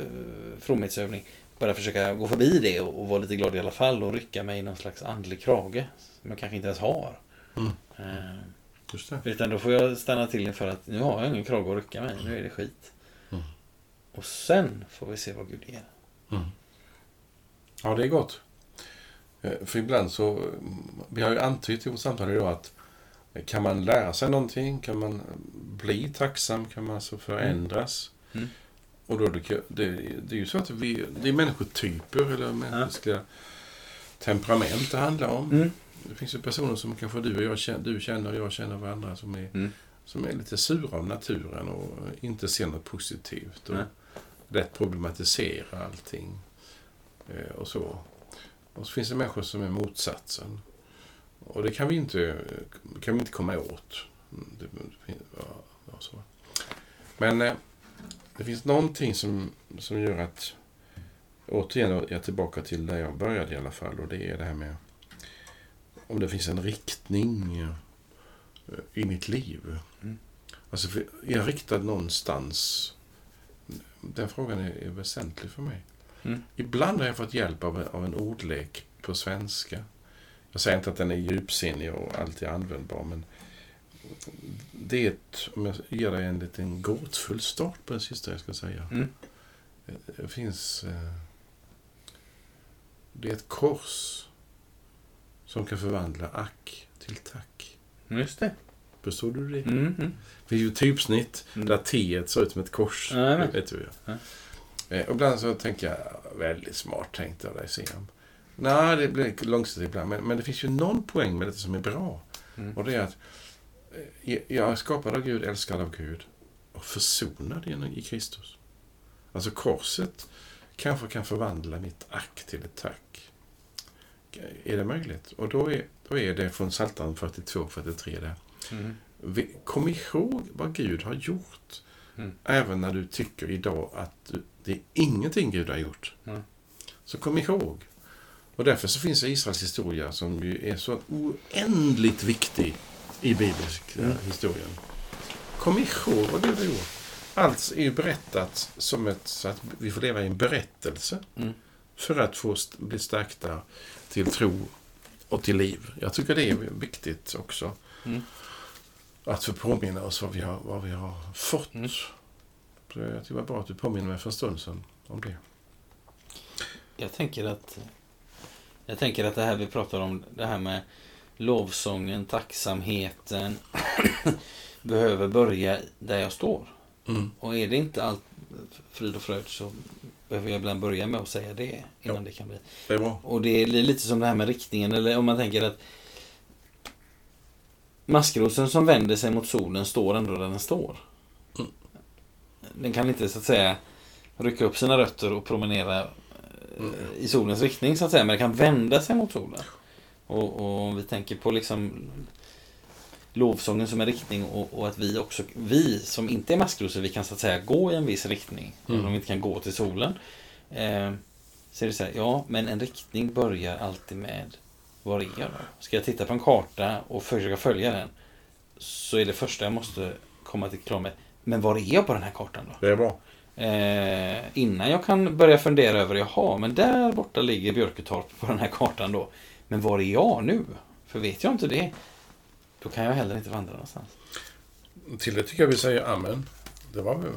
fromhetsövning bara försöka gå förbi det och, och vara lite glad i alla fall och rycka mig i någon slags andlig krage som jag kanske inte ens har.
Mm.
Eh,
Just det.
utan då får jag stanna till inför att nu har jag ingen krage att rycka mig, nu är det skit.
Mm.
Och sen får vi se vad Gud ger.
Mm. Ja, det är gott. Eh, För ibland så, vi har ju antytt i vårt samtal idag att kan man lära sig någonting, kan man bli tacksam, kan man alltså förändras.
Mm.
Och då, det, det, det är ju så att vi, det är människotyper eller mänskliga temperament det handlar om.
Mm.
Det finns ju personer som kanske du och jag känner, du känner och jag känner varandra som är,
Mm.
som är lite sura av naturen och inte ser något positivt. Och lätt problematisera allting. Eh, och så. Och så finns det människor som är motsatsen. Och det kan vi inte, kan vi inte komma åt. Mm, Det, ja, så. Men eh, det finns någonting som, som gör att återigen är jag tillbaka till där jag började i alla fall. Och det är det här med om det finns en riktning eh, i mitt liv.
Mm.
Alltså, för är jag riktad någonstans? Den frågan är, är väsentlig för mig.
Mm.
Ibland har jag fått hjälp av, av en ordlek på svenska. Jag säger inte att den är djupsinnig och alltid användbar, men det är ett, om jag ger dig en liten gåtfull start på det sista jag ska säga.
Mm.
Det finns... eh, Det är ett kors som kan förvandla ack till tack.
Just det.
Förstod du det?
Mm. Mm.
Det finns ju typsnitt
Mm.
där T ser ut som ett kors.
Jajamän.
Det vet du ju.
Ja.
Eh, och ibland så tänker jag, väldigt smart tänkt av dig Siam. Nej, det blir långsiktigt ibland. Men, men det finns ju någon poäng med det som är bra.
Mm.
Och det är att eh, jag är skapad av Gud, älskad av Gud och försonad i Kristus. Alltså korset kanske kan förvandla mitt ack till ett tack. Är det möjligt? Och då är, då är det från Psaltaren 42-43 där.
Mm.
Kom ihåg vad Gud har gjort.
Mm.
Även när du tycker idag att det är ingenting Gud har gjort.
Mm.
Så kom ihåg. Och därför så finns det Israels historia som ju är så oändligt viktig i biblisk
Mm.
historien. Kom ihåg vad Gud har gjort. Allt är ju berättat som ett, så att vi får leva i en berättelse.
Mm.
För att få st- bli stärkta till tro och till liv. Jag tycker det är viktigt också.
Mm.
Att få påminna oss vad vi har, vad vi har fått.
Mm.
Så jag tycker det var bra att du påminner mig för en stund sedan om det.
Jag tänker att Jag tänker att det här vi pratar om, det här med lovsången, tacksamheten (coughs) behöver börja där jag står.
Mm.
Och är det inte allt frid och fröjd så behöver jag ibland börja med att säga det innan
Ja.
det kan bli.
Det är bra.
Och det är lite som det här med riktningen, eller om man tänker att Maskrosen som vänder sig mot solen står ändå där den står.
Mm.
Den kan inte så att säga rycka upp sina rötter och promenera
Mm.
i solens riktning så att säga, men den kan vända sig mot solen. Och, och om vi tänker på liksom lovsången som en riktning och, och att vi också, vi som inte är maskrosor, vi kan så att säga gå i en viss riktning.
Mm.
Om vi inte kan gå till solen. Eh, så är det så här, ja, men en riktning börjar alltid med var är jag då? Ska jag titta på en karta och försöka följa den så är det första jag måste komma till klar med, men var är jag på den här kartan då?
Det är bra.
Eh, innan jag kan börja fundera över, jaha, men där borta ligger Björketorp på den här kartan då. Men var är jag nu? För vet jag inte det, då kan jag heller inte vandra någonstans.
Till det tycker jag vi säger amen. Det var väl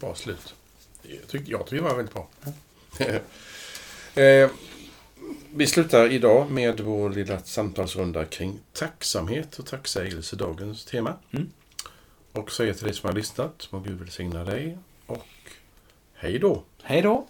bra slut. Jag tycker, jag tycker det var väldigt bra. (laughs) eh, vi slutar idag med vår lilla samtalsrunda kring tacksamhet och tacksägelse, dagens tema.
Mm.
Och säger till dig som har lyssnat, må Gud välsigna dig hej då!
Hej då!